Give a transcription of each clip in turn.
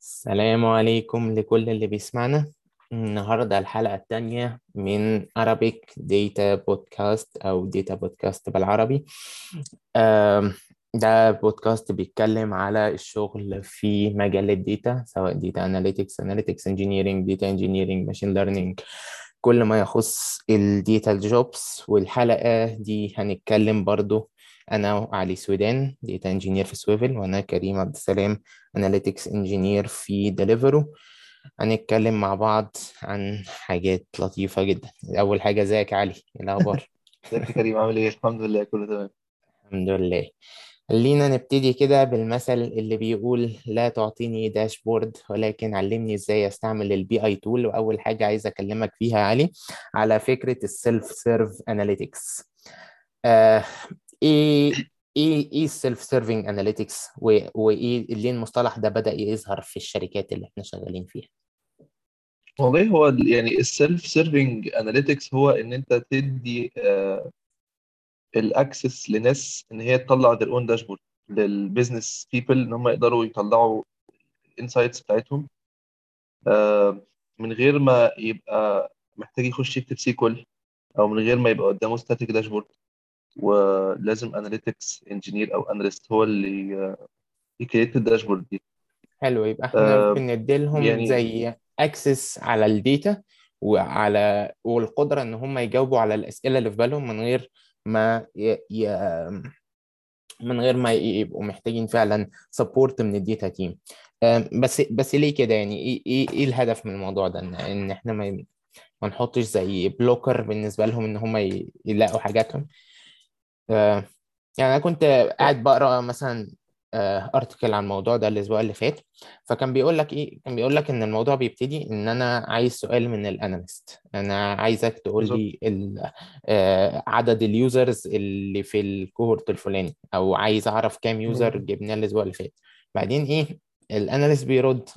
السلام عليكم لكل اللي بيسمعنا. النهاردة الحلقة التانية من Arabic Data Podcast أو Data Podcast بالعربي. ده بودكاست بيتكلم على الشغل في مجال ال data سواء Data Analytics, Analytics Engineering, Data Engineering, Machine Learning كل ما يخص ال data jobs والحلقة دي هنتكلم برضو أنا وعلي سويدان data engineer في Swvl وأنا كريم عبد السلام analytics engineer في Deliveroo هنتكلم مع بعض عن حاجات لطيفة جدا. أول حاجة إزيك يا علي؟ إيه الأخبار؟ إزيك يا كريم عامل إيه؟ الحمد لله كله تمام. الحمد لله. خلينا نبتدي كده بالمثل اللي بيقول لا تعطيني dashboard ولكن علمني إزاي أستعمل ال BI tool وأول حاجة عايز أكلمك فيها يا علي على فكرة ال self-serve analytics إيه إيه إيه ال self-serving analytics وإيه ليه المصطلح ده بدأ يظهر في الشركات اللي إحنا شغالين فيها؟ والله هو يعني ال self-serving analytics هو إن أنت تدي ال access لناس إن هي تطلع their own dashboard لل business people إن هم يقدروا يطلعوا ال insights بتاعتهم. آه، من غير ما يبقى محتاج يخش يكتب SQL أو من غير ما يبقى قدامه static dashboard ولازم analytics engineer أو اناليست هو اللي ي create ال dashboard دي. حلو يبقى إحنا آه، بنديلهم يعني زي access على ال data وعلى والقدرة إن هم يجاوبوا على الأسئلة اللي في بالهم من غير ما ي... ي... من غير ما يبقوا محتاجين فعلا support من ال data team بس بس ليه كده يعني؟ إيه إيه إيه الهدف من الموضوع ده؟ إن إن إحنا ما ما نحطش زي blocker بالنسبة لهم إن هم يلاقوا حاجاتهم؟ آه، يعني أنا كنت قاعد بقرأ مثلا article عن الموضوع ده الأسبوع اللي فات فكان بيقول لك إيه كان بيقول لك إن الموضوع بيبتدي إن أنا عايز سؤال من ال analyst أنا عايزك تقول لي آه، عدد ال users اللي في ال cohort الفلاني أو عايز أعرف كام user. جبناه الأسبوع اللي فات بعدين إيه ال analyst بيرد.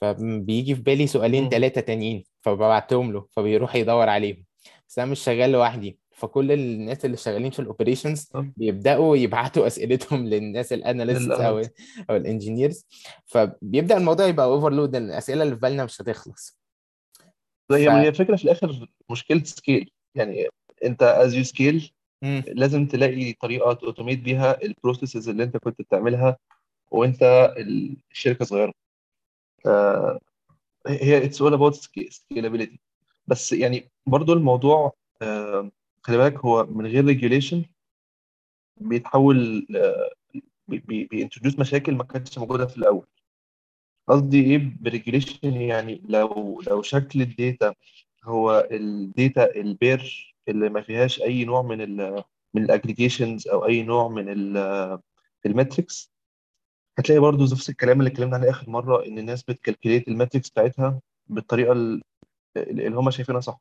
فبيجي في بالي سؤالين مم. ثلاثة تانيين فببعتهم له فبيروح يدور عليهم بس أنا مش شغال لوحدي فكل الناس اللي شغالين في ال operations آه، بيبدأوا يبعتوا أسئلتهم للناس ال analysts أو أو ال engineers فبيبدأ الموضوع يبقى overload الأسئلة اللي في بالنا مش هتخلص. ف هي هي الفكرة في الآخر مشكلة scale يعني as you scale مم. لازم تلاقي طريقة ت automate بيها ال processes اللي أنت كنت بتعملها وأنت ال- الشركة صغيرة. آه، هي all about sca- scalability. بس يعني برضو الموضوع آه، خلي بالك هو من غير regulation بيتحول آه، بي- بي- بي introduce مشاكل ما كانتش موجودة في الأول. قصدي إيه ب regulation يعني لو لو شكل ال data هو ال data ال bare اللي ما فيهاش أي نوع من ال من ال aggregations أو أي نوع من ال metrics هتلاقي برضو نفس الكلام اللي اتكلمنا عليه آخر مرة إن الناس بت calculate ال metrics بتاعتها بالطريقة ال- اللي هم شايفينها صح.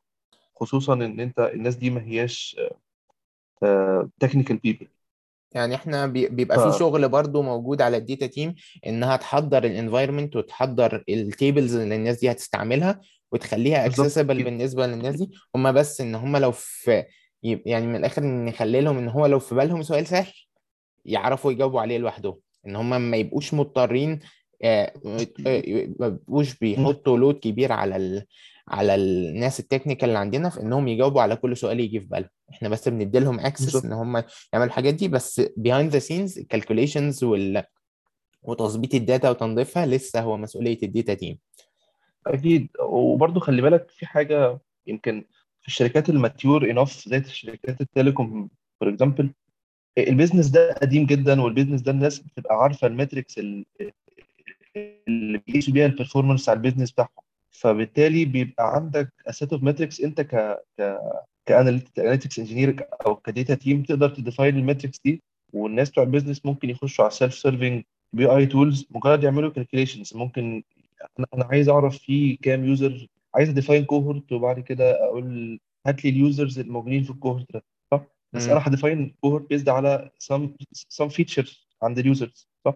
خصوصا إن أنت الناس دي ما هياش technical people يعني إحنا بي- بيبقى ف في شغل برضو موجود على ال data team إنها تحضر ال environment وتحضر ال tables اللي الناس دي هتستعملها وتخليها accessible بالنسبة للناس دي. هم بس إن هم لو في يعني من الآخر نخلي لهم إن هو لو في بالهم سؤال سهل يعرفوا يجاوبوا عليه لوحدهم. إن هم ما يبقوش مضطرين آه، آه، ما يبقوش. بيحطوا load كبير على ال... على الناس ال technical اللي عندنا في إنهم يجاوبوا على كل سؤال يجي في بالهم. إحنا بس بندي لهم access إن هم يعملوا الحاجات دي بس behind the scenes ال calculations وال... وتظبيط ال data وتنظيفها لسه هو مسؤولية ال data team أكيد. وبرضو خلي بالك في حاجة يمكن في الشركات ال mature enough زي شركات ال telecom for example ال business ده قديم جدا وال business ده الناس بتبقى عارفة ال metrics ال- اللي بيقيسوا بيها ال performance على ال business بتاعهم. فبالتالي بيبقى عندك a set of metrics انت ك ك ك analytics engineer أو ك data team تقدر ت define ال metrics دي والناس بتوع ال business ممكن يخشوا على ال self serving BI tools مجرد يعملوا calculations ممكن أنا عايز أعرف في كام user عايز ا define cohort وبعد كده أقول هات لي ال users الموجودين في ال cohort ده. صح؟ بس. أنا ه define cohort based على some some features عند ال users صح.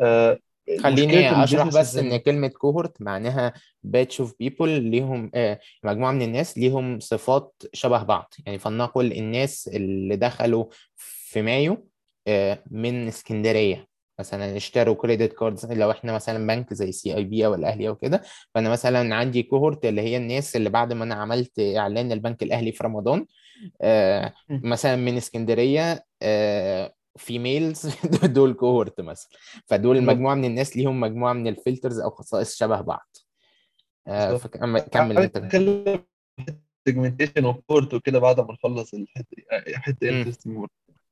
آه خليني أشرح بس إن كلمة cohort معناها batch of people ليهم آه، مجموعة من الناس ليهم صفات شبه بعض. يعني فلنقل الناس اللي دخلوا في مايو آه، من اسكندرية. مثلا اشتروا credit cards لو إحنا مثلا بنك زي CIB أو الأهلي أو كده فأنا مثلا عندي cohort اللي هي الناس اللي بعد ما أنا عملت إعلان البنك الأهلي في رمضان آه. مثلا من اسكندرية آه females دول cohort مثلا. فدول مجموعة من الناس ليهم مجموعة من ال filters أو خصائص شبه بعض. آه فكمل أنت. هنتكلم segmentation و cohort وكده بعد ما نخلص الحتة دي حتة. interesting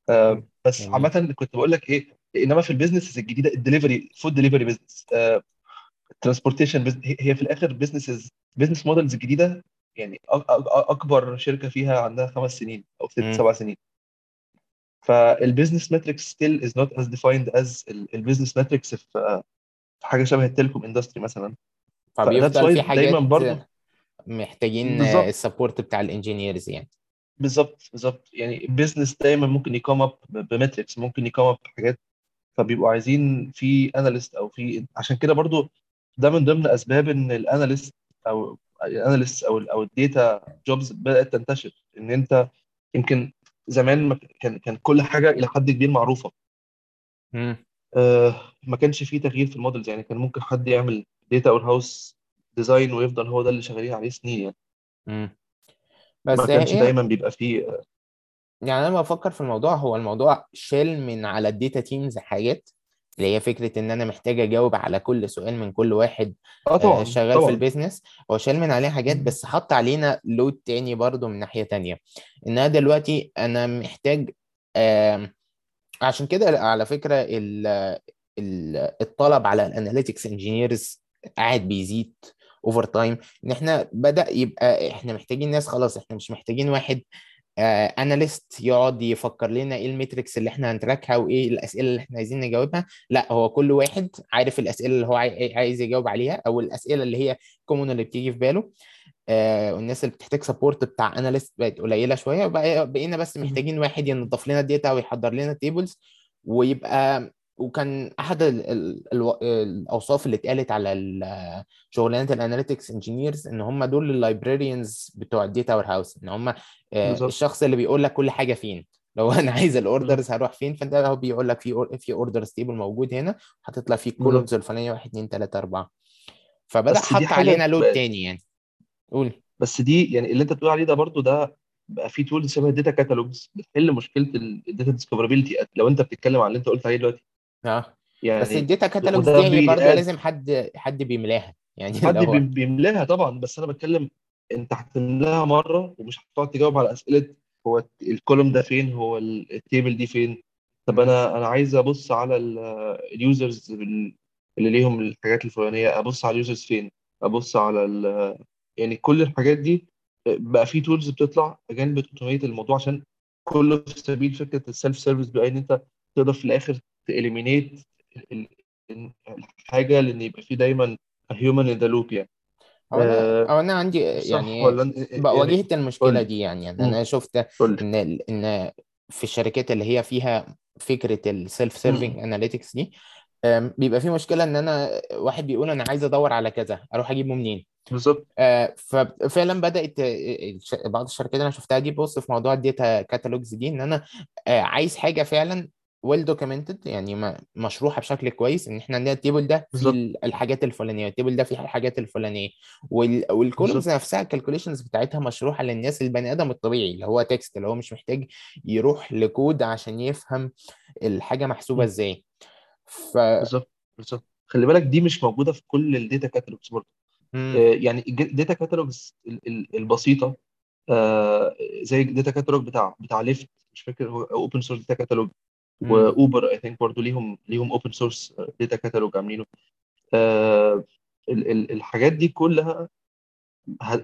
آه بس عامة كنت بقول لك إيه إنما في ال business الجديدة ال delivery food delivery business transportation هي في الآخر businesses business models جديدة يعني أكبر شركة فيها عندها خمس سنين أو ست. سبع سنين. فال business metrics still is not as defined as ال business metrics في حاجة شبه ال telecom industry مثلا. فبيفضل في دايما حاجات برضو محتاجين بالظبط. ال support بتاع ال engineers يعني. بالظبط بالظبط. يعني ال business دايما ممكن ي come up ب metrics ممكن ي come up بحاجات. فبيبقوا عايزين في analyst أو في عشان كده برضو ده من ضمن أسباب إن ال analyst أو ال analyst أو ال أو ال data jobs بدأت تنتشر. إن أنت يمكن زمان ما كان كان كل حاجة إلى حد كبير معروفة. مم. آه ما كانش فيه تغيير في ال models. يعني كان ممكن حد يعمل data warehouse design ويفضل هو ده اللي شغالين عليه سنين يعني. مم. ما بس كانش هي دايما بيبقى فيه يعني أنا بفكر في الموضوع هو الموضوع شال من على ال data teams حاجات. اللي هي فكرة إن أنا محتاج أجاوب على كل سؤال من كل واحد آه آه، طبعا شغال في طبعا. ال business هو شال من عليه حاجات. بس حط علينا load تاني برضو من ناحية تانية. إن أنا دلوقتي أنا محتاج عشان كده على ال ال الطلب على ال analytics engineers قاعد بيزيد over time إن إحنا بدأ يبقى إحنا محتاجين ناس خلاص إحنا مش محتاجين واحد analyst يقعد يفكر لنا إيه ال metrics اللي إحنا هن track ها وإيه الأسئلة اللي إحنا عايزين نجاوبها. لا هو كل واحد عارف الأسئلة اللي هو عاي- عايز يجاوب عليها أو الأسئلة اللي هي common اللي بتيجي في باله. آه والناس اللي بتحتاج support بتاع analyst بقت قليلة شوية. بقينا بس. محتاجين واحد ينظف لنا ال data ويحضر لنا tables ويبقى وكان أحد ال ال ال الأوصاف اللي اتقالت على شغلانة ال analytics engineers إن هم دول ال librarians بتوع ال data warehouse إن هم آه، الشخص اللي بيقول لك كل حاجة فين. لو أنا عايز ال orders هروح فين فأنت هو بيقول لك في في orders table موجود هنا هتطلع فيه ال columns الفلانية 1 2 3 4 فبدأ حط علينا load تاني يعني. قول. بس دي يعني اللي أنت بتقول عليه ده برضو ده بقى في tools شبه ال data catalogs بتحل مشكلة ال data discoverability لو أنت بتتكلم عن اللي أنت قلت عليه دلوقتي آه بس يعني ال data catalogs وده دي برضه بيقاد لازم حد حد بيملاها. يعني حد هو بيملاها طبعا بس أنا بتكلم انت هتملاها مرة ومش هتقعد تجاوب على أسئلة هو ال column ده فين هو ال- ال table دي فين. طب. أنا أنا عايز أبص على ال users اللي ليهم الحاجات الفلانية أبص على ال users فين؟ أبص على ال يعني كل الحاجات دي بقى في tools بتطلع again بت automate الموضوع عشان كله في سبيل فكرة ال self service بقى إن أنت تقدر في الآخر ت eliminate الحاجة لأن يبقى في دايما human in the loop يعني. أو أنا أو أنا عندي يعني يعني واجهت المشكلة دي يعني يعني. أنا شفت قول لي. إن إن في الشركات اللي هي فيها فكرة ال self serving. analytics دي بيبقى في مشكلة إن أنا واحد بيقول أنا عايز أدور على كذا أروح أجيبه منين؟ بالظبط. آه، ففعلا بدأت آه، بعض الشركات اللي أنا شفتها دي بص في موضوع ال data catalogs دي إن أنا آه، عايز حاجة فعلا well documented يعني مشروحة بشكل كويس إن إحنا عندنا ال table ده ال- الحاجات الفلانية ال table ده فيه الحاجات الفلانية وال- وال columns بالظبط نفسها ال calculations بتاعتها مشروحة للناس البني آدم الطبيعي اللي هو text اللي هو مش محتاج يروح لكود عشان يفهم الحاجة محسوبة. إزاي ف بالظبط بالظبط خلي بالك دي مش موجودة في كل ال data catalogs برضه. آه، يعني ال data catalogs البسيطة آه، زي ال data catalog بتاع بتاع Lyft مش فاكر هو open source data catalog. و Uber I think برضه ليهم ليهم open source data catalog عاملينه. آه، ال- ال- الحاجات دي كلها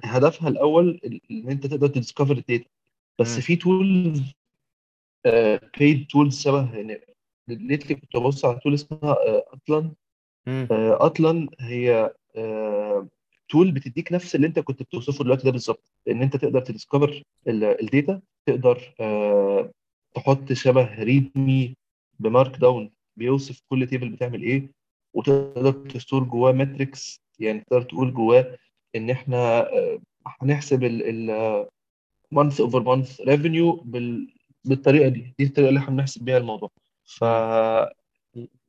هدفها الأول ال- إن أنت تقدر ت discover ال data. بس. في tools paid tools شبه يعني lately كنت ببص على tool اسمها Atlan مم. Atlan هي tool بتديك نفس اللي أنت كنت بتوصفه دلوقتي ده بالظبط. إن أنت تقدر ت discover ال data تقدر آه، تحط شبه readme ب markdown بيوصف كل table بتعمل إيه وتقدر ت store جواه metrics يعني تقدر تقول جواه إن إحنا آه، هنحسب ال month over month revenue بالطريقة دي دي الطريقة اللي إحنا بنحسب بيها الموضوع ف.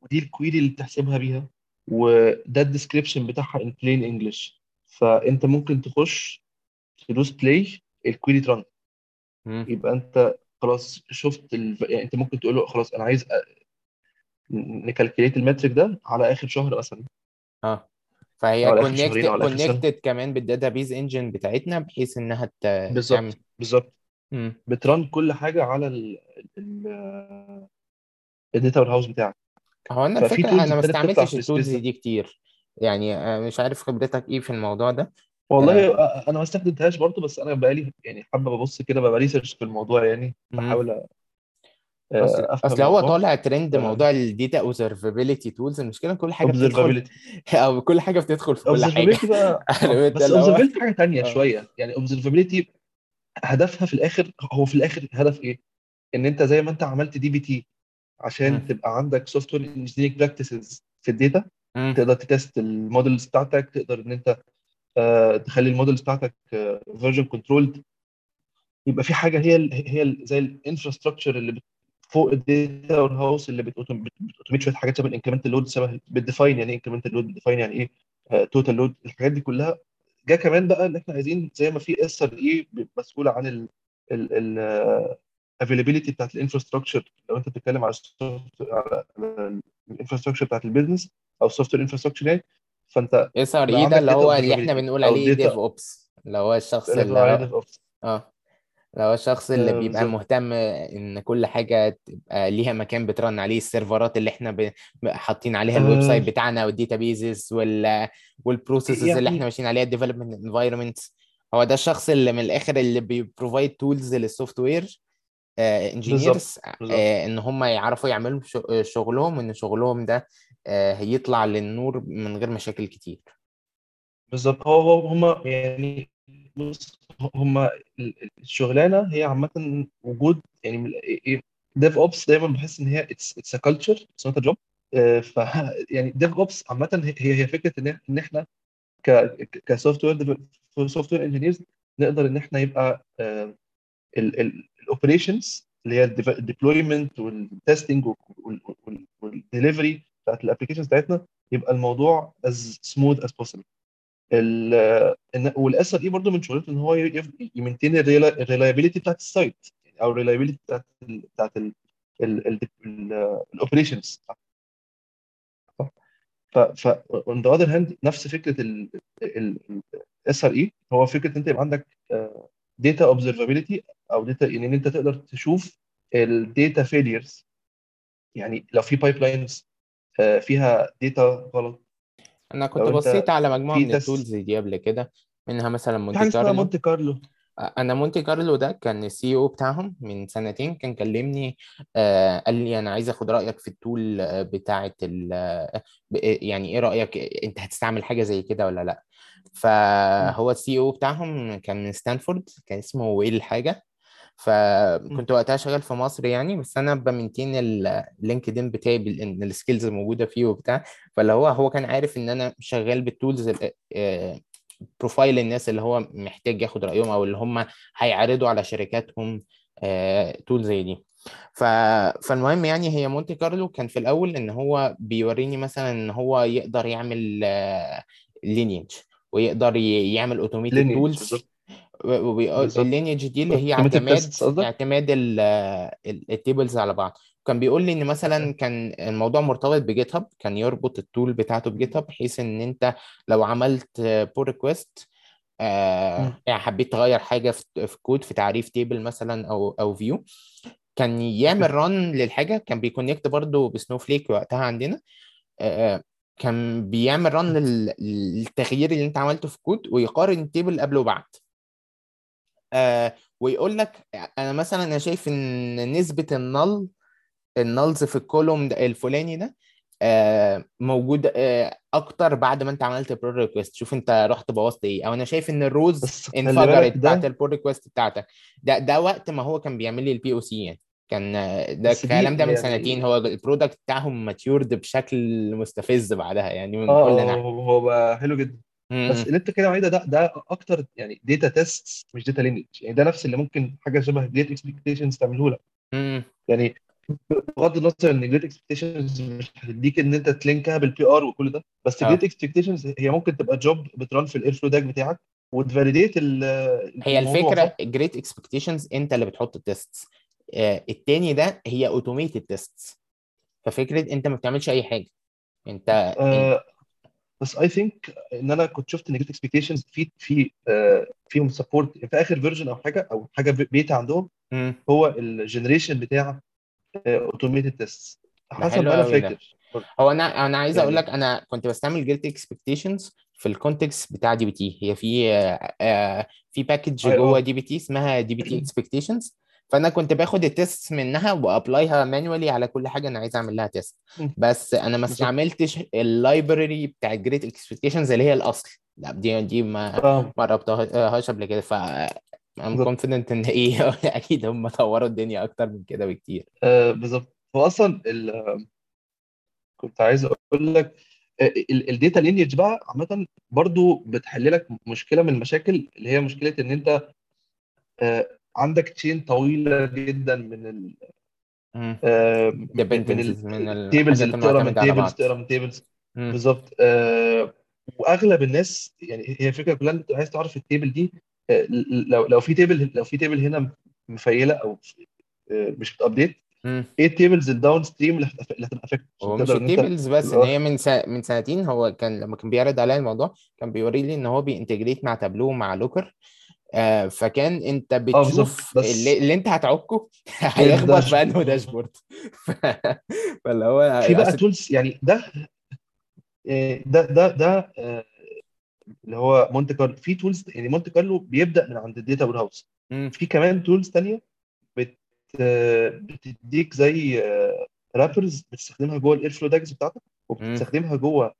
ودي ال query اللي بتحسبها بيها وده ال description بتاعها in plain English فأنت ممكن تخش تدوس play ال query ت run مم. يبقى أنت خلاص شفت ال... يعني انت ممكن تقول له خلاص أنا عايز أ- ن calculate ال metric ده على آخر شهر مثلا. آه. فهي connected كمان بال database engine بتاعتنا بحيث إنها ت- تعمل بالظبط. بالظبط مم. بت run كل حاجة على ال... ال... ال data warehouse بتاعك. هو أنا الفكرة أنا ما استعملتش ال tools دي كتير. يعني مش عارف خبرتك إيه في الموضوع ده. والله آه، أنا ما استخدمتهاش برضه بس أنا بقالي يعني حابه ببص كده ببقى research في الموضوع يعني. بحاول أ- أصل أفهم أصل هو الموضوع طالع ترند موضوع ال data observability tools المشكلة كل حاجة بتدخل أو كل حاجة بتدخل في كل حاجة بقى آه، بس observability حاجة تانية آه شوية يعني observability هدفها في الآخر هو في الآخر هدف إيه؟ إن أنت زي ما أنت عملت dbt عشان مم. تبقى عندك software engineering practices في ال data. تقدر ت test ال models بتاعتك تقدر إن أنت آه، تخلي ال models بتاعتك version controlled يبقى في حاجة هي ال هي ال زي ال infrastructure اللي فوق ال data house اللي بت automate شوية حاجات شبه ال incremental load شبه بت define يعني إيه incremental load بت define يعني إيه total load الحاجات دي كلها. جا كمان بقى إن إحنا عايزين زي ما في SRE مسؤولة عن ال ال ال availability بتاعت ال infrastructure. لو أنت بتتكلم على على ال infrastructure بتاعت ال business أو ال software infrastructure يعني فانت SRE ده اللي هو اللي إحنا بنقول عليه DevOps اللي هو الشخص اللي آه. اللي هو الشخص اللي بيبقى مهتم إن كل حاجة تبقى ليها مكان بت run عليه ال server ات اللي إحنا ب- حاطين عليها الويب آه. site بتاعنا وال databases وال وال processes اللي إحنا يعني ماشيين عليها ال development environment هو ده الشخص اللي من الآخر اللي بي provide tools لل software engineers إن هم يعرفوا يعملوا آه، شغلهم وان شغلهم ده هيطلع للنور من غير مشاكل كتير. بالظبط. هو هو هم يعني بص هم الشغلانة هي عامة وجود يعني DevOps دايما بحس إن هي it's a culture it's not a job ف يعني DevOps عامة هي هي فكرة إن إن إحنا ك ك software software engineers نقدر إن إحنا يبقى ال operations اللي هي ال deployment وال testing وال delivery بتاعت ال applications بتاعتنا يبقى الموضوع as smooth as possible. وال SRE برضه من شغلته إن هو ي maintain ال reliability بتاعت ال site أو ال reliability بتاعت ال بتاعت ال operations ف on the other hand نفس فكرة ال SRE هو فكرة أنت يبقى عندك data observability أو data يعني إن أنت تقدر تشوف ال data failures يعني لو في pipelines فيها data غلط. أنا كنت بصيت على مجموعة من ال tools دي قبل كده منها مثلا مونتي كارلو مونte كارلو أنا مونتي كارلو ده كان ال CEO بتاعهم من سنتين كان كلمني آه قال لي أنا عايز آخد رأيك في ال tool آه، بتاعه آه، يعني إيه رأيك؟ أنت هتستعمل حاجة زي كده ولا لأ؟ فهو ال CEO بتاعهم كان من ستانفورد كان اسمه ويل حاجة. فكنت وقتها شغال في مصر يعني بس أنا ب maintain ال LinkedIn بتاعي بال- ال skills الموجودة فيه وبتاع. فاللي هو هو كان عارف إن أنا شغال بال tools ال- profile الناس اللي هو محتاج ياخد رأيهم أو اللي هم هيعرضوا على شركاتهم tool زي دي. ف... فالمهم يعني هي مونتي كارلو كان في الأول إن هو بيوريني مثلا إن هو يقدر يعمل lineage ويقدر يعمل automated tools بالظبط. ال lineage دي اللي هي اعتماد اعتماد ال tables على بعض. كان بيقول لي إن مثلا كان الموضوع مرتبط ب GitHub كان يربط ال tool بتاعته ب GitHub بحيث إن أنت لو عملت pull request مم. يعني حبيت تغير حاجة في كود في تعريف table مثلا أو أو view كان يعمل run للحاجة كان بي connect برضو ب Snowflake وقتها عندنا. آه، كان بيعمل run للتغيير اللي أنت عملته في كود ويقارن ال table قبل وبعد. آه ويقول لك أنا مثلا أنا شايف إن نسبة ال null ال nulls في ال column الفلاني ده آه موجود آه أكتر بعد ما أنت عملت ال pull request شوف أنت رحت بوظت إيه. أو أنا شايف إن ال rows انفجرت بتاعت ال pull request بتاعتك. ده ده وقت ما هو كان بيعمل لي ال POC يعني. كان آه، ده الكلام ده من سنتين. يعني هو ال product بتاعهم matured بشكل مستفز بعدها يعني من كل ناحية. هو بقى حلو جدا. بس اللي انت كده عليه ده ده أكتر يعني data test مش data lineage يعني ده نفس اللي ممكن حاجة شبه Great Expectations تعمله لك يعني بغض النظر إن Great Expectations مش هتديك إن أنت ت link ها بال PR وكل ده بس Great Expectations هي ممكن تبقى job بت run في ال Airflow DAG بتاعك وت validate هي الفكرة؟ Great Expectations أنت اللي بتحط ال tests آه التاني ده هي automated tests ففكرة أنت ما بتعملش أي حاجة. أنت أنت آه بس I think إن أنا كنت شفت ان Great Expectations في في آه فيهم support في آخر version أو حاجة أو حاجة بيتا عندهم. هو ال generation بتاع automated test ده حسب ما أنا فاكر. هو أنا أنا عايز أقول يعني لك أنا كنت بستعمل Great Expectations في ال context بتاع dbt هي في آه، آه، في package جوه dbt اسمها dbt expectations فأنا كنت باخد ال test منها و apply ها manually على كل حاجة أنا عايز أعمل لها test. بس أنا ما استعملتش ال library بتاع Great Expectations اللي هي الأصل. لا دي دي ما فاهم ما ربطهاش قبل كده ف بالظبط. confident إن إيه أكيد هم طوروا الدنيا أكتر من كده بكتير. آه بالظبط. هو أصلا ال- كنت عايز أقول لك ال data lineage بقى عامة برضو بتحل لك مشكلة من المشاكل اللي هي مشكلة إن أنت آه، عندك chain طويلة جدا من ال. آه، من من dependencies من ال tables اللي بتقرا من tables بعض تقرا من tables. بالظبط آه، وأغلب الناس يعني هي الفكرة كلها إن أنت عايز تعرف ال table دي آه، لو لو في table لو في table هنا م fail ة أو آه، مش بت update. إيه ال tables ال downstream اللي هتبقى اللي هتبقى affect عشان هو مش ال tables بس إن هي من سا... من سنتين هو كان لما كان بيعرض عليا الموضوع كان بيوري لي إن هو بي integrate مع تابلو مع Looker آه فكان انت بتشوف اللي, اللي انت هتعكه من هيخبط في انه dashboard. فاللي هو في بقى. tools يعني ده آه، ده ده ده آه، اللي هو مونتي كارلو في tools يعني مونتي كارلو بيبدأ من عند ال data warehouse. في كمان tools تانية بت آه، بتديك زي wrappers بتستخدمها جوه ال Airflow DAGs بتاعتك. وبتستخدمها جوه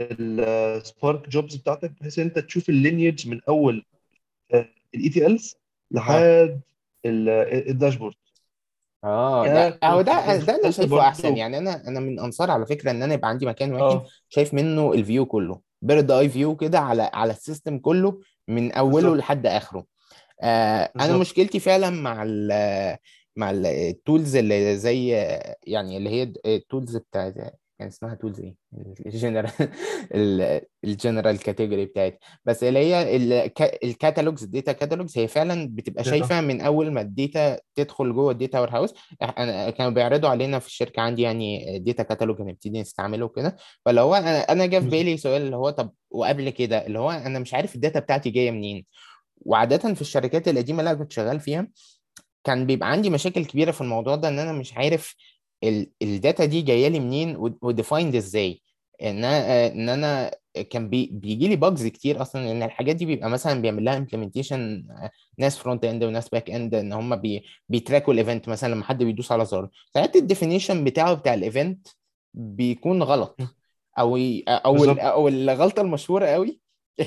ال Spark jobs بتاعتك بحيث إن أنت تشوف ال lineage من أول ال ETLs لحد ال- ال dashboard. آه ده كنت ده ده أنا شايفه أحسن. يعني أنا أنا من أنصار على فكرة إن أنا يبقى عندي مكان واحد آه. شايف منه ال view كله. bird eye view كده على على ال system كله من أوله بالظبط. لحد آخره. آه أنا مشكلتي فعلا مع ال مع ال tools اللي زي يعني اللي هي ال tools بتاعت كان اسمها tools إيه؟ ال general ال general category بتاعت بس اللي هي ال catalogs ال data catalogs هي فعلا بتبقى شايفة من أول ما ال data تدخل جوه ال data warehouse كانوا بيعرضوا علينا في الشركة عندي يعني data catalog هنبتدي نستعمله وكده. فاللي هو أنا أنا جه في بالي سؤال اللي هو طب وقبل كده اللي هو أنا مش عارف ال data بتاعتي جاية منين. وعاده في الشركات القديمة اللي أنا كنت شغال فيها كان بيبقى عندي مشاكل كبيرة في الموضوع ده إن أنا مش عارف ال data دي جاية لي منين و defined إزاي؟ إن أنا إن أنا كان بي بيجي لي bugs كتير أصلا ان الحاجات دي بيبقى مثلا بيعمل لها implementation ناس front end وناس back end إن هم بي بي track وا ال event مثلا لما حد بيدوس على زر. ساعات ال definition بتاعه بتاع ال event بيكون غلط. أو أو أو الغلطة المشهورة قوي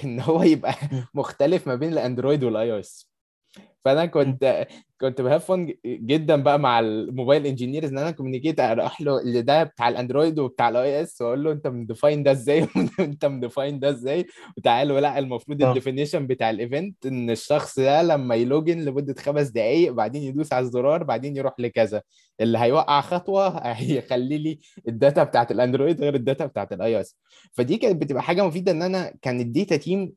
إن هو يبقى. مختلف ما بين ال Android وال iOS فأنا. كنت كنت ب have fun جدا بقى مع ال mobile engineers إن أنا communicate أروح له اللي ده بتاع ال Android وبتاع ال iOS وأقول له أنت م define ده إزاي؟ أنت م define ده إزاي؟ وتعالوا لا المفروض آه. ال definition بتاع ال event إن الشخص ده لما ي login لمدة خمس دقائق بعدين يدوس على الزرار بعدين يروح لكذا. اللي هيوقع خطوة هيخلي لي ال data بتاعت ال Android غير ال data بتاعت ال iOS فدي كانت بتبقى حاجة مفيدة إن أنا كان ال data team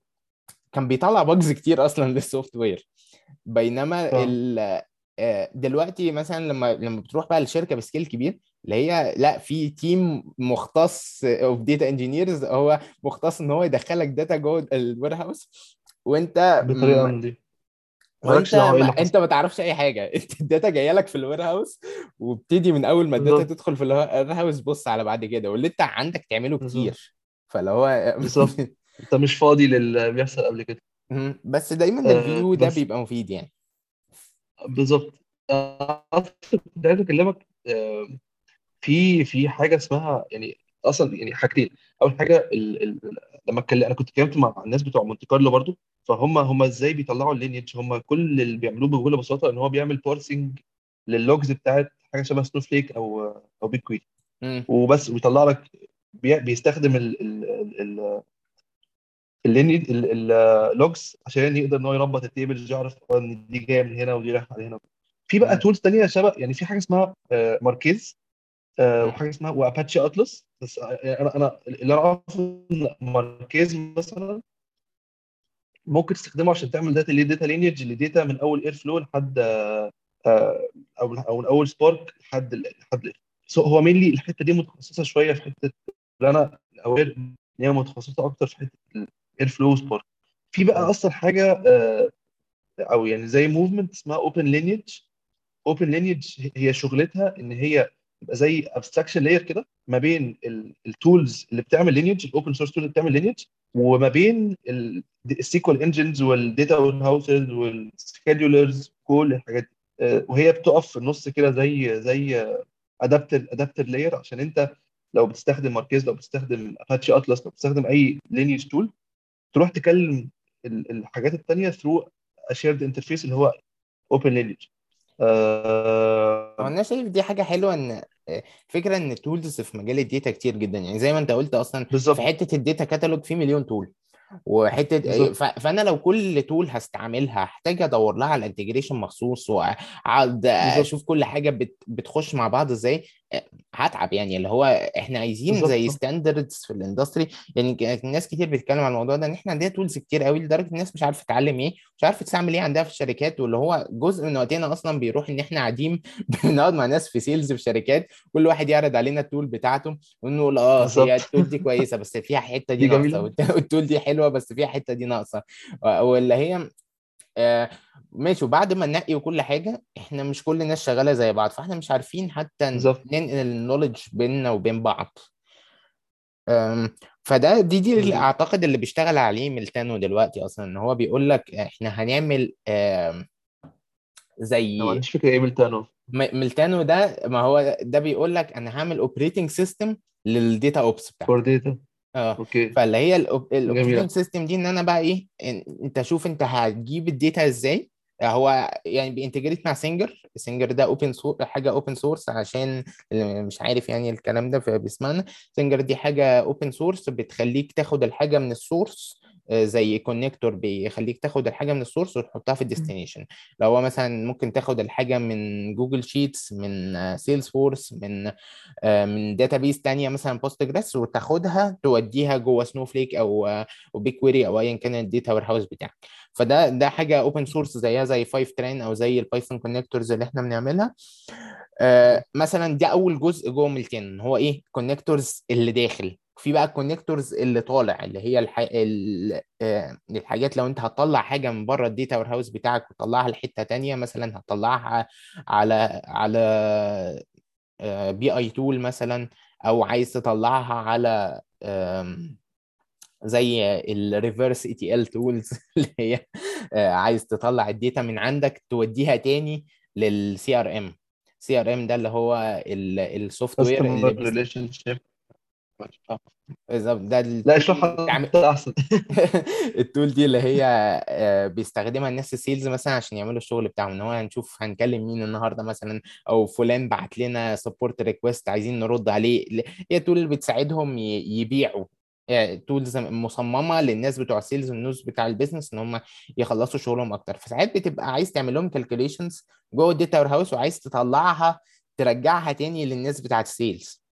كان بيطلع bugs كتير أصلا لل software بينما آه. ال آه، دلوقتي مثلا لما لما بتروح بقى لشركة ب scale كبير اللي هي لا في team مختص of data engineers هو مختص إن هو يدخلك data جوه ال warehouse وأنت بطريقه دي. وأنت إيه ما أنت ما تعرفش أي حاجة. أنت ال data جاية لك في ال warehouse وبتدي من أول ما ال data تدخل في ال warehouse بص على بعد كده. واللي أنت عندك تعمله كتير. فاللي هو بالظبط. أنت مش فاضي للي بيحصل قبل كده. مم. بس دايما آه ال view ده بس بيبقى مفيد يعني. بالظبط. آه، كنت عايز أكلمك آه في في حاجة اسمها يعني أصلا يعني حاجتين. أول حاجة ال ال لما اتكلم أنا كنت اتكلمت مع الناس بتوع Monte Carlo برضو فهم هم إزاي بيطلعوا ال lineage؟ هم كل اللي بيعملوه بكل بساطة إن هو بيعمل parsing لل logs بتاعت حاجة شبه Snowflake أو أو Big. وبس ويطلع لك بي- بيستخدم ال ال ال ال lineage ال logs عشان يقدر إن هو يربط ال tables يعرف إن دي جاية من هنا ودي رايحة على هنا في بقى. tools تانية شبه يعني في حاجة اسمها آه، Marquez آه، مم. وحاجة اسمها و Apache Atlas بس آه، أنا أنا اللي أنا أعرفه إن Marquez مثلا ممكن تستخدمه عشان تعمل data ليه data lineage ل data من أول Airflow لحد أو أو من أول Spark لحد لحد so هو mainly الحتة دي متخصصة شوية في حتة اللي أنا aware إن هي متخصصة أكتر في حتة ال Airflow Spark في بقى. أصلا حاجة آه، أو يعني زي movement اسمها OpenLineage OpenLineage هي شغلتها إن هي تبقى زي abstraction layer كده ما بين ال tools اللي بتعمل lineage ال open source tool اللي بتعمل lineage وما بين ال SQL engines وال data houses وال schedulers كل الحاجات دي. آه، وهي بتقف في النص كده زي زي adapter adapter layer عشان أنت لو بتستخدم Marquez لو بتستخدم Apache Atlas لو بتستخدم أي lineage tool تروح تكلم ال- الحاجات التانية through shared interface اللي هو OpenLineage هو أنا شايف دي حاجة حلوة إن فكرة إن ال tools في مجال ال data كتير جدا. يعني زي ما أنت قلت أصلا في بالظبط. حتة ال data catalog في مليون tool وحتة بالظبط. ف- فأنا لو كل tool هستعملها هحتاج أدور لها على integration مخصوص واقعد أشوف كل حاجة بت... بتخش مع بعض إزاي. هتعب يعني اللي هو إحنا عايزين بالظبط. زي standards في ال industry يعني ناس كتير بتتكلم عن الموضوع ده إن إحنا عندنا tools كتير قوي لدرجة الناس مش عارفة تتعلم إيه مش عارفة تستعمل إيه عندها في الشركات واللي هو جزء من وقتنا أصلا بيروح إن إحنا قاعدين بنقعد مع ناس في sales في شركات كل واحد يعرض علينا ال tool بتاعته ونقول آه هي ال tool دي كويسة بس فيها حتة دي دي ناقصة وال tool دي حلوة بس فيها حتة دي ناقصة. ولا هي ماشي. وبعد ما ننقي وكل حاجة إحنا مش كل الناس شغالة زي بعض. فإحنا مش عارفين حتى ننقل ال knowledge بيننا وبين بعض. فده دي دي اللي أعتقد اللي بيشتغل عليه Meltano دلوقتي أصلا. إن هو بيقول لك إحنا هنعمل أنا ما زي عنديش فكرة إيه Meltano؟ Meltano ده ما هو ده بيقول لك أنا هعمل operating system لل data ops for بتاعتي data آه. okay. فاللي هي ال operating جميلة. system دي إن أنا بقى إيه إن- أنت شوف أنت هتجيب ال data إزاي. هو يعني بي integrate مع Singer Singer ده open source حاجة open source عشان اللي مش عارف يعني الكلام ده فبيسمعنا. Singer دي حاجة open source بتخليك تاخد الحاجة من ال source آه، زي connector بيخليك تاخد الحاجة من ال source وتحطها في ال destination لو هو مثلا ممكن تاخد الحاجة من Google Sheets من Salesforce من آه، من database تانية مثلا Postgres وتاخدها توديها جوه Snowflake أو آه، أو BigQuery أو ايا كان ال data warehouse بتاعك. فده ده حاجة open source زيها زي Fivetran أو زي ال Python connectors اللي إحنا بنعملها. آه، مثلا ده أول جزء جوه Meltano إيه؟ connectors اللي داخل. في بقى ال connectors اللي طالع اللي هي الح... ال... آه، الحاجات لو انت هتطلع حاجة من بره ال data warehouse بتاعك وتطلعها لحتة تانية مثلا هتطلعها على على BI tool مثلا أو عايز تطلعها على زي ال reverse ETL tools اللي هي آه، عايز تطلع ال data من عندك توديها تاني لل CRM CRM ده اللي هو ال software اللي بالظبط، ده لا اشرحها انت أحسن. ال tool دي اللي هي آه، بيستخدمها الناس ال sales مثلا عشان يعملوا الشغل بتاعهم إن هو هنشوف هنكلم مين النهارده مثلا أو فلان بعت لنا support request عايزين نرد عليه. هي tool اللي بتساعدهم يبيعوا. Tools مصممة للناس بتوع ال sales والناس بتاع ال business إن هم يخلصوا شغلهم أكتر. فساعات بتبقى عايز تعمل لهم calculations جوه ال data warehouse وعايز تطلعها ترجعها تاني للناس بتاعت ال sales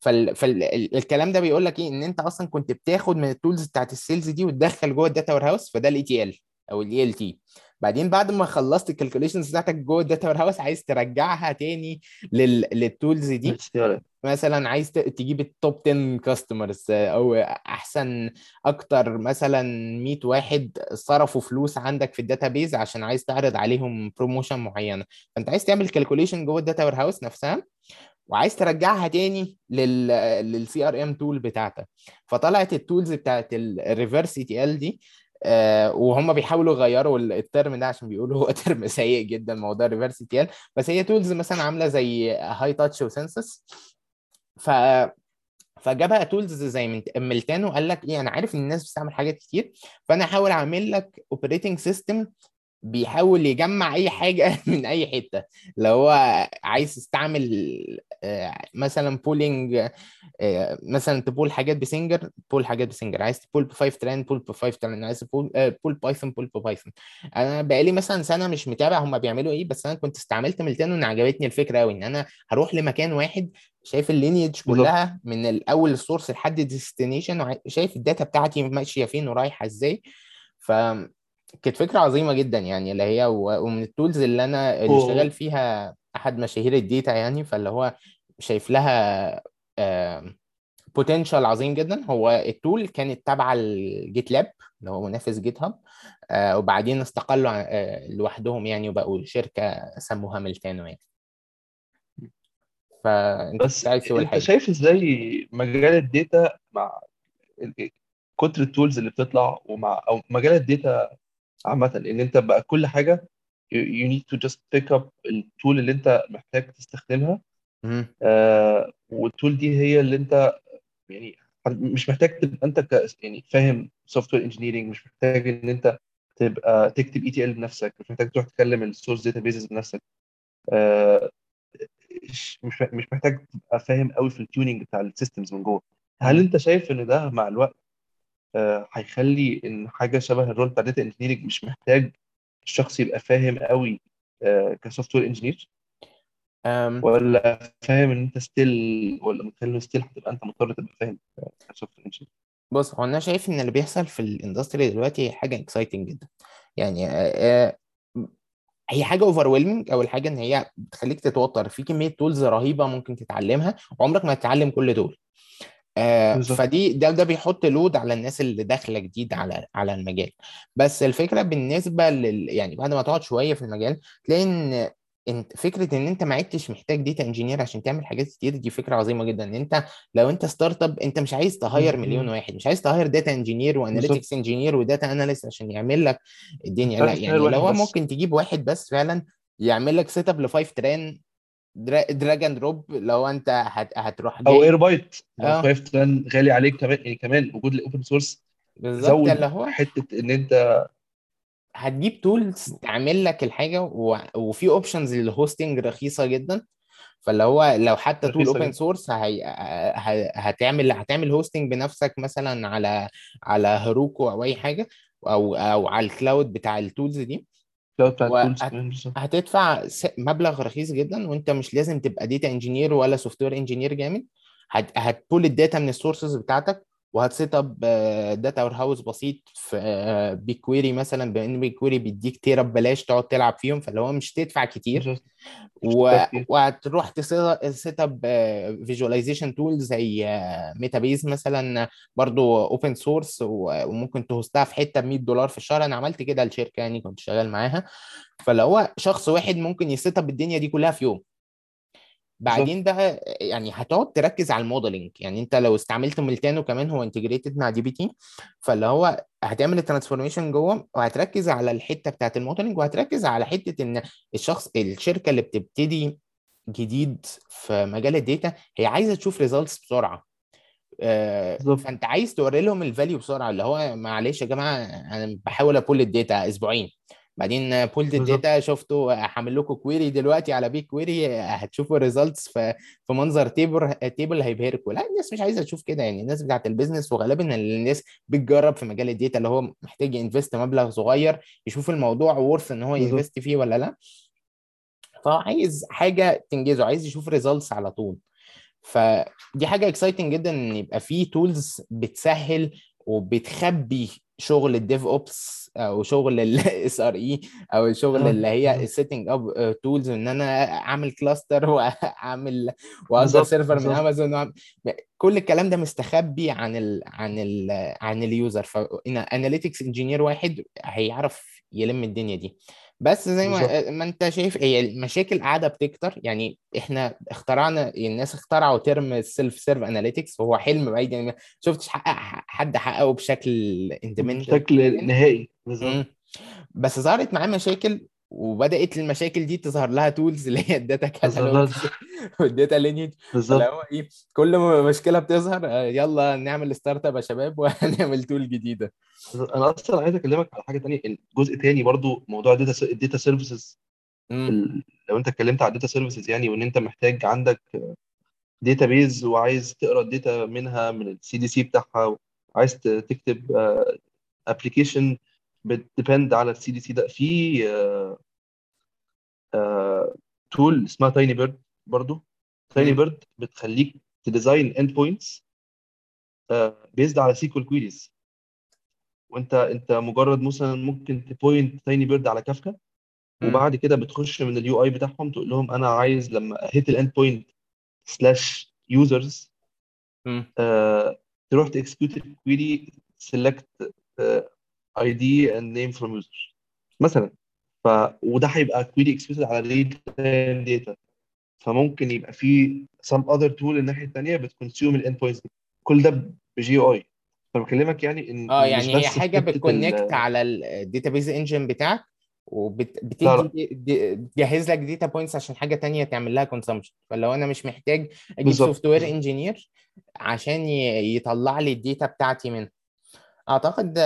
فالكلام ده بيقول لك إيه؟ إن أنت أصلا كنت بتاخد من ال tools بتاعت ال sales دي وتدخل جوه ال data warehouse فده ال ETL أو ال ELT بعدين بعد ما خلصت ال calculations بتاعتك جوه ال data warehouse عايز ترجعها تاني لل... لل tools دي. مثلا عايز تجيب ال top 10 customers أو أحسن أكتر مثلا 100 واحد صرفوا فلوس عندك في ال database عشان عايز تعرض عليهم promotion معينة. فأنت عايز تعمل calculation جوه ال data warehouse نفسها. وعايز ترجعها تاني لل لل CRM tool بتاعتك. فطلعت ال tools بتاعت ال reverse ETL دي آه، وهم بيحاولوا يغيروا ال- ال term ده عشان بيقولوا هو term سيء جدا موضوع ال reverse ETL بس هي tools مثلا عاملة زي Hightouch و Census ف فجابها tools زي Meltano قال لك إيه أنا عارف إن الناس بتستعمل حاجات كتير فأنا هحاول أعمل لك operating system بيحاول يجمع أي حاجة من أي حتة. لو هو عايز تستعمل آه، مثلا pulling مثلا ت pull حاجات ب Singer pull حاجات ب Singer عايز ت pull ب Fivetran pull ب Fivetran. عايز ت pull pull Python pull ب Python أنا بقالي مثلا سنة مش متابع هم بيعملوا إيه بس أنا كنت استعملت Meltano عجبتني الفكرة قوي إن أنا هروح لمكان واحد شايف ال lineage كلها من الأول ال source لحد ال destination شايف ال data بتاعتي ماشية فين ورايحة إزاي. ف كانت فكرة عظيمة جدا يعني اللي هي ومن ال tools اللي أنا اللي شغال فيها أحد مشاهير ال data يعني فاللي هو شايف لها potential عظيم جدا. هو ال tool كانت تابعة ال GitLab اللي هو منافس GitHub آه، وبعدين استقلوا آه، لوحدهم يعني وبقوا شركة سموها Meltano يعني. فأنت بس عايز تقول أنت حاجة شايف إزاي مجال ال data مع كتر ال tools اللي بتطلع ومع أو مجال ال data عامة إن أنت بقى كل حاجة you need to just pick up ال tool اللي أنت محتاج تستخدمها. آه وال tool دي هي اللي أنت يعني مش محتاج تبقى أنت ك يعني فاهم software engineering مش محتاج إن أنت تبقى تكتب ETL بنفسك مش محتاج تروح تكلم ال source databases بنفسك آه مش مش محتاج تبقى فاهم قوي في ال tuning بتاع ال systems من جوه هل. أنت شايف إن ده مع الوقت هيخلي إن حاجة شبه ال role بتاع data engineering مش محتاج الشخص يبقى فاهم قوي ك software engineer ولا فاهم إن أنت still ولا متخيل still هتبقى أنت مضطر تبقى فاهم ك software engineer بص هو أنا شايف إن اللي بيحصل في ال industry دلوقتي حاجة exciting جدا. يعني آه، آه، هي حاجة over أول حاجة إن هي بتخليك تتوتر. في كمية tools رهيبة ممكن تتعلمها وعمرك ما تتعلم كل دول. آه فدي ده ده بيحط load على الناس اللي داخلة جديد على على المجال. بس الفكرة بالنسبة لل يعني بعد ما تقعد شوية في المجال تلاقي إن إنت فكرة إن إنت ما عدتش محتاج data engineer عشان تعمل حاجات كتير دي فكرة عظيمة جدا. إن إنت لو إنت startup إنت مش عايز ت hire مليون. واحد مش عايز ت hire data engineer و analytics engineer و data analyst عشان يعمل لك الدنيا. لا يعني لو هو ممكن تجيب واحد بس فعلا يعمل لك set up ل Fivetran drag and drop لو أنت هت... هتروح أو Air. byte لو آه. فايف غالي عليك كمان يعني كمان وجود ال open source بالظبط اللي هو حتة إن أنت هتجيب tools تعمل لك الحاجة و... وفي options لل hosting رخيصة جدا. فاللي هو لو حتى tool open source هي... ه- هتعمل هتعمل hosting بنفسك مثلا على على Heroku أو أي حاجة أو أو على ال cloud بتاع ال tools دي. ال cloud بتاع ال tools كمان بالظبط. وهتدفع مبلغ رخيص جدا وأنت مش لازم تبقى data engineer ولا software engineer جامد. هت... هت pull ال data من ال sources بتاعتك وهت set up data warehouse بسيط في BigQuery مثلا بما إن BigQuery بيديك tera ببلاش تقعد تلعب فيهم فاللي هو مش تدفع كتير. و... وهتروح ت set up visualization tool زي Metabase مثلا برضو open source وممكن ت host ها في حتة ب 100 دولار في الشهر. أنا عملت كده لشركة يعني كنت شغال معاها. فلو هو شخص واحد ممكن ي set up الدنيا دي كلها في يوم. بعدين بقى يعني هتقعد تركز على ال modeling. يعني انت لو استعملت Meltano كمان هو integrated مع dbt فاللي هو هتعمل ال transformation جوه وهتركز على الحتة بتاعت ال modeling وهتركز على حتة إن الشخص الشركة اللي بتبتدي جديد في مجال ال data هي عايزة تشوف results بسرعة. آه، بالظبط. فأنت عايز توري لهم ال value بسرعة اللي هو معلش يا جماعة أنا بحاول ا pull ال data أسبوعين. بعدين pulled ال data شفتوا هعمل لكم query دلوقتي على BigQuery هتشوفوا ال results في في منظر table table هيبهركم لا الناس مش عايزة تشوف كده يعني. الناس بتاعت ال business وغالبا الناس بتجرب في مجال ال data اللي هو محتاج ي invest مبلغ صغير يشوف الموضوع worth إن هو ي invest فيه ولا لا. فهو عايز حاجة تنجزه عايز يشوف results على طول. فدي حاجة exciting جدا إن يبقى في tools بتسهل وبتخبي شغل ال DevOps أو شغل ال SRE أو الشغل آه اللي هي ال setting up tools إن أنا أعمل cluster وأعمل بالظبط server من امازون. كل الكلام ده مستخبي عن ال عن ال عن ال user ف analytics engineer واحد هيعرف يلم الدنيا دي. بس زي بالظبط. ما ما انت شايف هي المشاكل قاعدة بتكتر. يعني إحنا اخترعنا الناس اخترعوا term ال self-serve analytics وهو حلم بعيد يعني ما شفتش حقق حد حققه بشكل fundamental بشكل نهائي. بالظبط. بس ظهرت معاه مشاكل وبدأت المشاكل دي تظهر لها tools اللي هي ال data catalogs وال data lineage فاللي بالظبط هو إيه كل ما مشكلة بتظهر آه، يلا نعمل startup يا شباب وهنعمل tool جديدة. أنا أصلا عايز أكلمك على حاجة تانية. جزء تاني برضو موضوع ال data ال data services لو أنت اتكلمت على ال data services يعني وإن أنت محتاج عندك database وعايز تقرأ ال data منها من ال CDC بتاعها وعايز ت- تكتب application بت depend على ال CDC ده. في tool اسمها Tinybird برضو. Tinybird بتخليك ت design endpoints based على SQL queries وانت انت مجرد مثلا ممكن ت point Tinybird على كافكا وبعد كده بتخش من ال UI بتاعهم تقول لهم أنا عايز لما hit ال endpoint slash users تروح ت execute ال query select ID and name from user مثلا. ف وده هيبقى query executed على time data فممكن يبقى في some other tool الناحية الثانية بت consume ال endpoints كل ده ب GUI فبكلمك يعني إن آه يعني هي حاجة بت connect على ال database engine بتاعك وبتدي لا تجهز لك data points عشان حاجة تانية تعمل لها consumption فلو أنا مش محتاج أجيب software engineer عشان يطلع لي ال data بتاعتي منها. أعتقد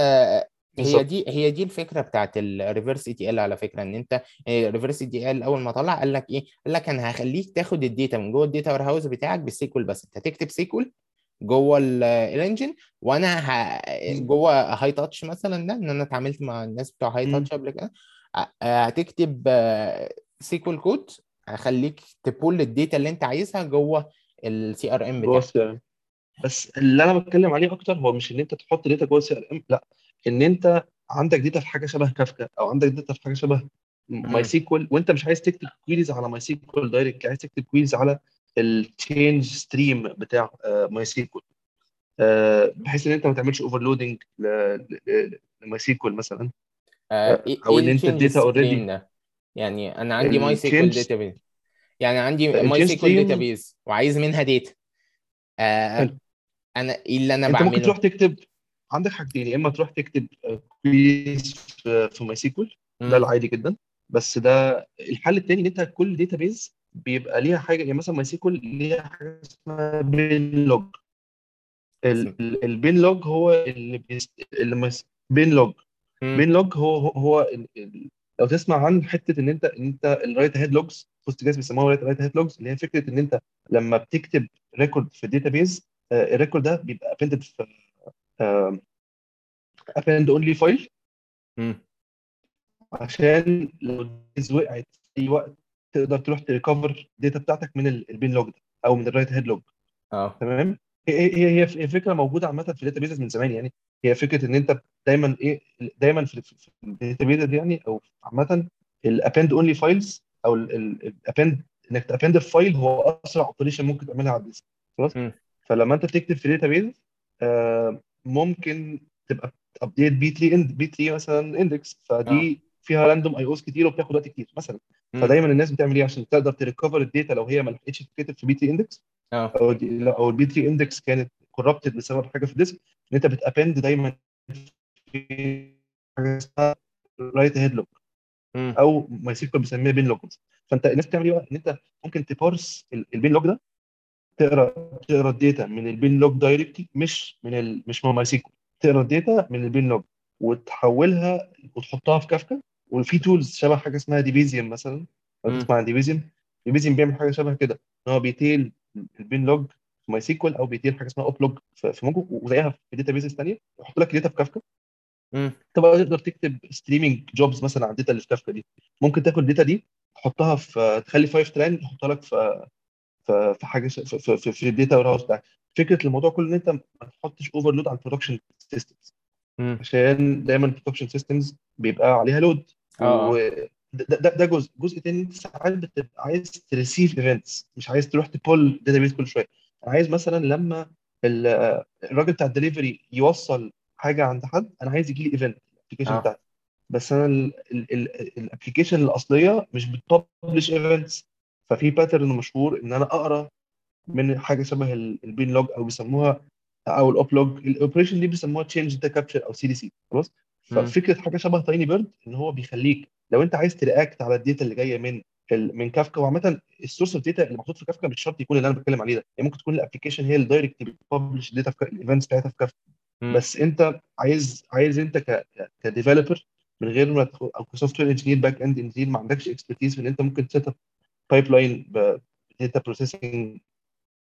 آه، هي دي هي دي الفكرة بتاعت ال reverse ETL على فكرة إن أنت ال reverse ETL أول ما طلع قال لك إيه؟ قال لك أنا هخليك تاخد ال data من جوه ال data warehouse بتاعك بال SQL بس. أنت هتكتب SQL جوه ال engine وأنا ه... جوه Hightouch مثلا ده إن أنا اتعاملت مع الناس بتوع Hightouch قبل كده. آه، هتكتب SQL code هخليك ت pull ال data اللي أنت عايزها جوه ال CRM بتاعك. ال CRM بس اللي أنا بتكلم عليه أكتر هو مش إن أنت تحط data جوه ال CRM لأ. إن أنت عندك data في حاجة شبه كافكا أو عندك data في حاجة شبه MySQL وأنت مش عايز تكتب queries على MySQL direct عايز تكتب queries على ال change stream بتاع MySQL بحيث إن أنت ما تعملش overloading ل MySQL مثلا. آه، آه، إيه أو إيه إن أنت ال data already يعني أنا عندي MySQL ال change database يعني عندي MySQL stream database وعايز منها data آه أنا إيه اللي أنا أنت ممكن بعمله؟ تروح تكتب عندك حاجتين يا إما تروح تكتب queries في MySQL ده العادي جدا بس ده الحل التاني إن أنت كل database بيبقى ليها حاجة يعني مثلا MySQL ليها حاجة اسمها binlog ال binlog هو اللي بيست... اللي. binlog binlog هو هو, ال... لو تسمع عن حتة إن أنت إن أنت ال write-ahead logs Postgres بيسموها write-ahead logs اللي هي فكرة إن أنت لما بتكتب record في ال database ال record ده بيبقى appended في append only file عشان لو وقعت في اي وقت تقدر تروح ت recover ال data بتاعتك من ال- ال binlog ده أو من ال write-ahead log آه. تمام؟ هي هي هي فكرة موجودة عامة في ال databases من زمان يعني. هي فكرة إن أنت دايما إيه دايما في في ال databases يعني أو عامة ال append only files أو ال append إنك ت append في file هو أسرع operation ممكن تعملها على ال disk خلاص؟ فلما أنت بتكتب في database ممكن تبقى update B-tree and B-tree مثلا index فدي فيها random I/Os كتير وبتاخد وقت كتير مثلا. فدايما الناس بتعمل إيه عشان تقدر ت recover ال data لو هي ما لحقتش تتكتب في B-tree index آه. أو أو ال B-tree index كانت corrupted بسبب حاجة في ال disk إن أنت بت append دايما في حاجة اسمها write-ahead امم أو MySQL بيسميها binlog فأنت الناس بتعمل إيه بقى؟ إن أنت ممكن ت parse ال- ال binlog ده تقرا تقرأ ال data من ال binlog directly مش من ال... مش من MySQL تقرأ ال data من ال binlog وتحولها وتحطها في كافكا وفي tools شبه حاجة اسمها Debezium مثلا. لو تسمع عن Debezium Debezium بيعمل حاجة شبه كده إن هو بي tail ال binlog في MySQL أو بي tail حاجة اسمها oplog في Mongo وزيها في databases ثانية يحط لك ال data في كافكا تبقى تقدر تكتب streaming jobs مثلا على ال data اللي في كافكا دي؟ ممكن تاخد ال data دي تحطها في تخلي Fivetran يحطها لك في في في حاجة في في, في, ال data warehouse بتاعك. فكرة الموضوع كله إن أنت ما تحطش overload على ال production systems عشان دايما ال production systems بيبقى عليها load آه آه. وده ده, ده جزء. جزء تاني أنت ساعات بتبقى عايز ت receive events مش عايز تروح ت pull database كل شوية. عايز مثلا لما ال- الراجل بتاع الدليفري يوصل حاجة عند حد أنا عايز يجي لي event ال application آه. بتاعتي. بس أنا ال application الأصلية مش بت publish events ففي pattern مشهور إن أنا أقرأ من حاجة شبه ال- ال bin log أو بيسموها أو ال oplog ال operation دي بيسموها change data capture أو CDC خلاص؟ ففكرة حاجة شبه Tinybird إن هو بيخليك لو أنت عايز ت react على ال data اللي جاية من من كافكا وعامة ال source of data اللي محطوط في كافكا مش شرط يكون اللي أنا بتكلم عليه ده. يعني ممكن تكون ال application هي اللي direct بت publish ال data في ال events بتاعتها في كافكا. بس أنت عايز عايز أنت ك ك developer من غير ما أو ك software engineer backend engineer ما عندكش expertise في إن أنت ممكن ت set up pipeline ب data processing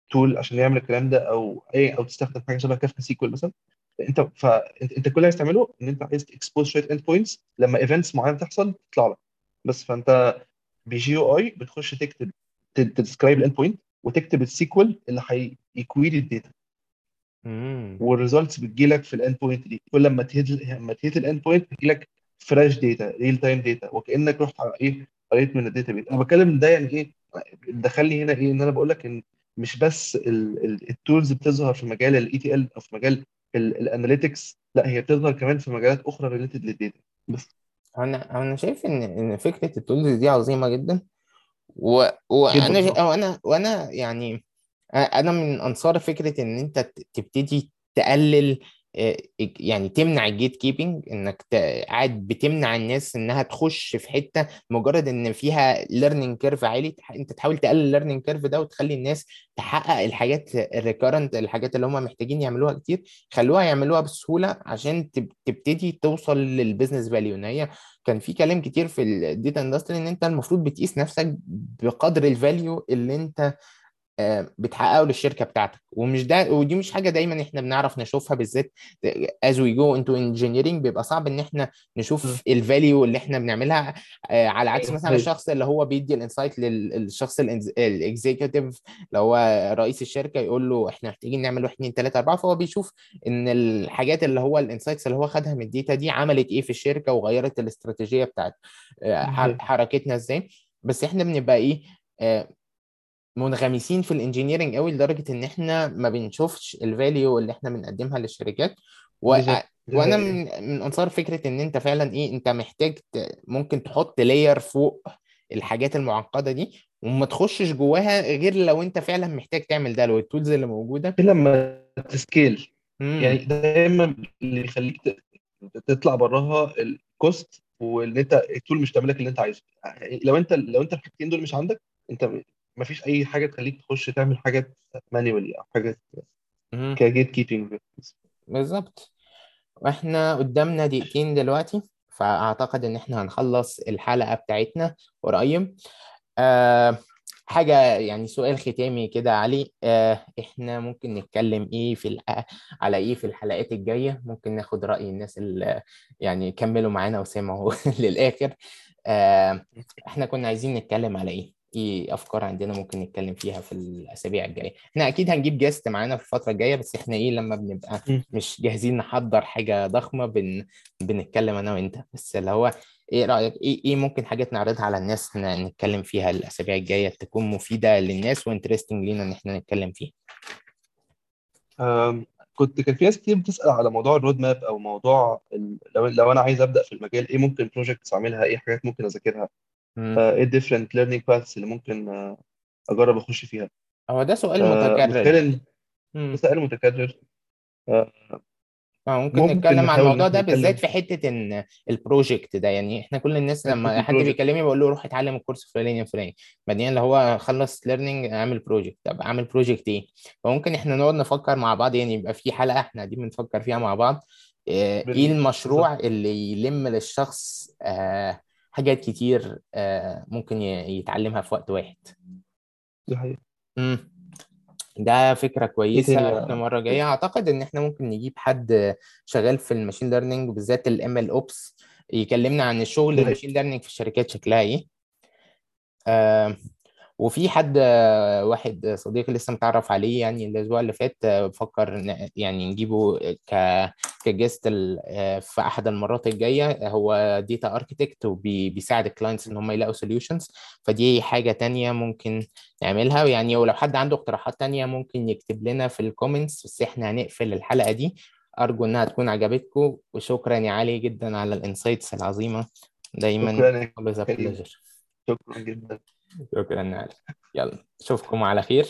tool عشان يعمل الكلام ده أو اي أو تستخدم حاجة شبه كافكا SQL مثلا. انت فانت انت كل اللي عايز تعمله إن أنت عايز ت expose شوية endpoints لما events معينة تحصل تطلع لك. بس فأنت ب GUI بتخش تكتب ت describe ال endpoint وتكتب ال SQL اللي هي query ال data. وال results بتجيلك في ال endpoint دي. كل لما ت hit لما ت hit ال endpoint بتجيلك fresh data real time data وكأنك رحت على إيه؟ قريت من ال database. أنا بتكلم ده يعني إيه؟ دخلني هنا إيه؟ إن أنا بقول لك إن مش بس ال tools بتظهر في مجال ال ETL أو في مجال ال analytics لا هي بتظهر كمان في مجالات أخرى related لل data بس. أنا أنا شايف إن إن فكرة ال tools دي عظيمة جدا. و... وأنا جدا. وأنا وأنا يعني أنا من أنصار فكرة إن أنت تبتدي تقلل يعني تمنع ال gatekeeping إنك قاعد بتمنع الناس إنها تخش في حتة مجرد إن فيها learning curve عالي أنت تحاول تقلل ال learning curve ده وتخلي الناس تحقق الحاجات ال recurrent الحاجات اللي هم محتاجين يعملوها كتير خلوها يعملوها بسهولة عشان تب- تبتدي توصل لل business value إن هي كان في كلام كتير في ال data industry إن أنت المفروض بتقيس نفسك بقدر ال value اللي أنت بتحققه للشركة بتاعتك ومش ده ودي مش حاجة دايما إحنا بنعرف نشوفها بالذات as we go into engineering بيبقى صعب إن إحنا. نشوف ال value اللي إحنا بنعملها آه، على عكس أيوه مثلا أيوه الشخص اللي هو بيدي ال insight للشخص ال executive اللي هو رئيس الشركة يقول له إحنا محتاجين نعمل 1 2 3 4 فهو بيشوف إن الحاجات اللي هو ال insights اللي هو خدها من ال data دي عملت إيه في الشركة وغيرت الاستراتيجية بتاعت آه،. حركتنا إزاي بس إحنا بنبقى إيه آه، منغمسين في ال engineering قوي لدرجة إن إحنا ما بنشوفش ال value اللي إحنا بنقدمها للشركات. و... دي وأنا. من من أنصار فكرة إن أنت فعلا إيه أنت محتاج ت... ممكن تحط layer فوق الحاجات المعقدة دي وما تخشش جواها غير لو أنت فعلا محتاج تعمل ده لو ال tools اللي موجودة. لما ت scale. يعني دايما اللي يخليك ت- تطلع براها ال cost وإن أنت ال tool مش تعمل لك اللي أنت عايزه. يعني لو أنت لو أنت الحاجتين دول مش عندك أنت ما فيش أي حاجة تخليك تخش تعمل حاجات manually أو حاجات ك gatekeeping بالظبط. وإحنا قدامنا دقيقتين دلوقتي فأعتقد إن إحنا هنخلص الحلقة بتاعتنا قريب. آه حاجة يعني سؤال ختامي كده علي. آه إحنا ممكن نتكلم إيه في. على إيه في الحلقات الجاية؟ ممكن ناخد رأي الناس اللي يعني كملوا معانا وسمعوا للآخر. آه إحنا كنا عايزين نتكلم على إيه؟ إيه أفكار عندنا ممكن نتكلم فيها في الأسابيع الجاية. إحنا أكيد هنجيب جاست معانا في الفترة الجاية بس إحنا إيه لما بنبقى. مش جاهزين نحضر حاجة ضخمة بن... بنتكلم أنا وأنت. بس اللي هو إيه رأيك؟ إيه إيه ممكن حاجات نعرضها على الناس نتكلم فيها الأسابيع الجاية تكون مفيدة للناس و interesting لينا إن إحنا نتكلم فيها؟ كنت كان في ناس كتير بتسأل على موضوع ال roadmap أو موضوع. لو لو أنا عايز أبدأ في المجال إيه ممكن projects أعملها؟ إيه حاجات ممكن أذاكرها؟ مم. آه، إيه different learning paths اللي ممكن آه، أجرب أخش فيها. هو ده سؤال آه، متكرر. ده. سؤال متكرر. آه، ممكن ممكن نتكلم عن الموضوع ده بالذات في حتة إن ال project ده. يعني إحنا كل الناس حتة لما حد بيكلمني بقول له روح اتعلم ال course الفلاني الفلاني بعدين اللي هو خلص learning أعمل project طب أعمل project إيه؟ فممكن إحنا نقعد نفكر مع بعض. يعني يبقى في حلقة إحنا قاعدين بنفكر فيها مع بعض. إيه المشروع اللي يلم للشخص آه، حاجات كتير آه، ممكن يتعلمها في وقت واحد. دي حقيقة. مم. ده فكرة إيه كويسة إحنا يا مرة جاية. أعتقد إن إحنا ممكن نجيب حد شغال في ال machine learning بالذات ال MLOps يكلمنا عن الشغل ال machine learning في الشركات شكلها إيه. آه وفي حد واحد صديقي لسه متعرف عليه يعني الأسبوع اللي فات آه، بفكر يعني نجيبه ك ك guest آه، في أحد المرات الجاية. هو data architect وبيساعد ال clients إن هم يلاقوا solutions فدي حاجة تانية ممكن نعملها. يعني ولو حد عنده اقتراحات تانية ممكن يكتب لنا في ال comments بس إحنا هنقفل الحلقة دي. أرجو إنها تكون عجبتكم. وشكرا يا علي جدا على ال insights العظيمة. دايما شكرا شكرا جدا. شكرا. يلا اشوفكم على خير.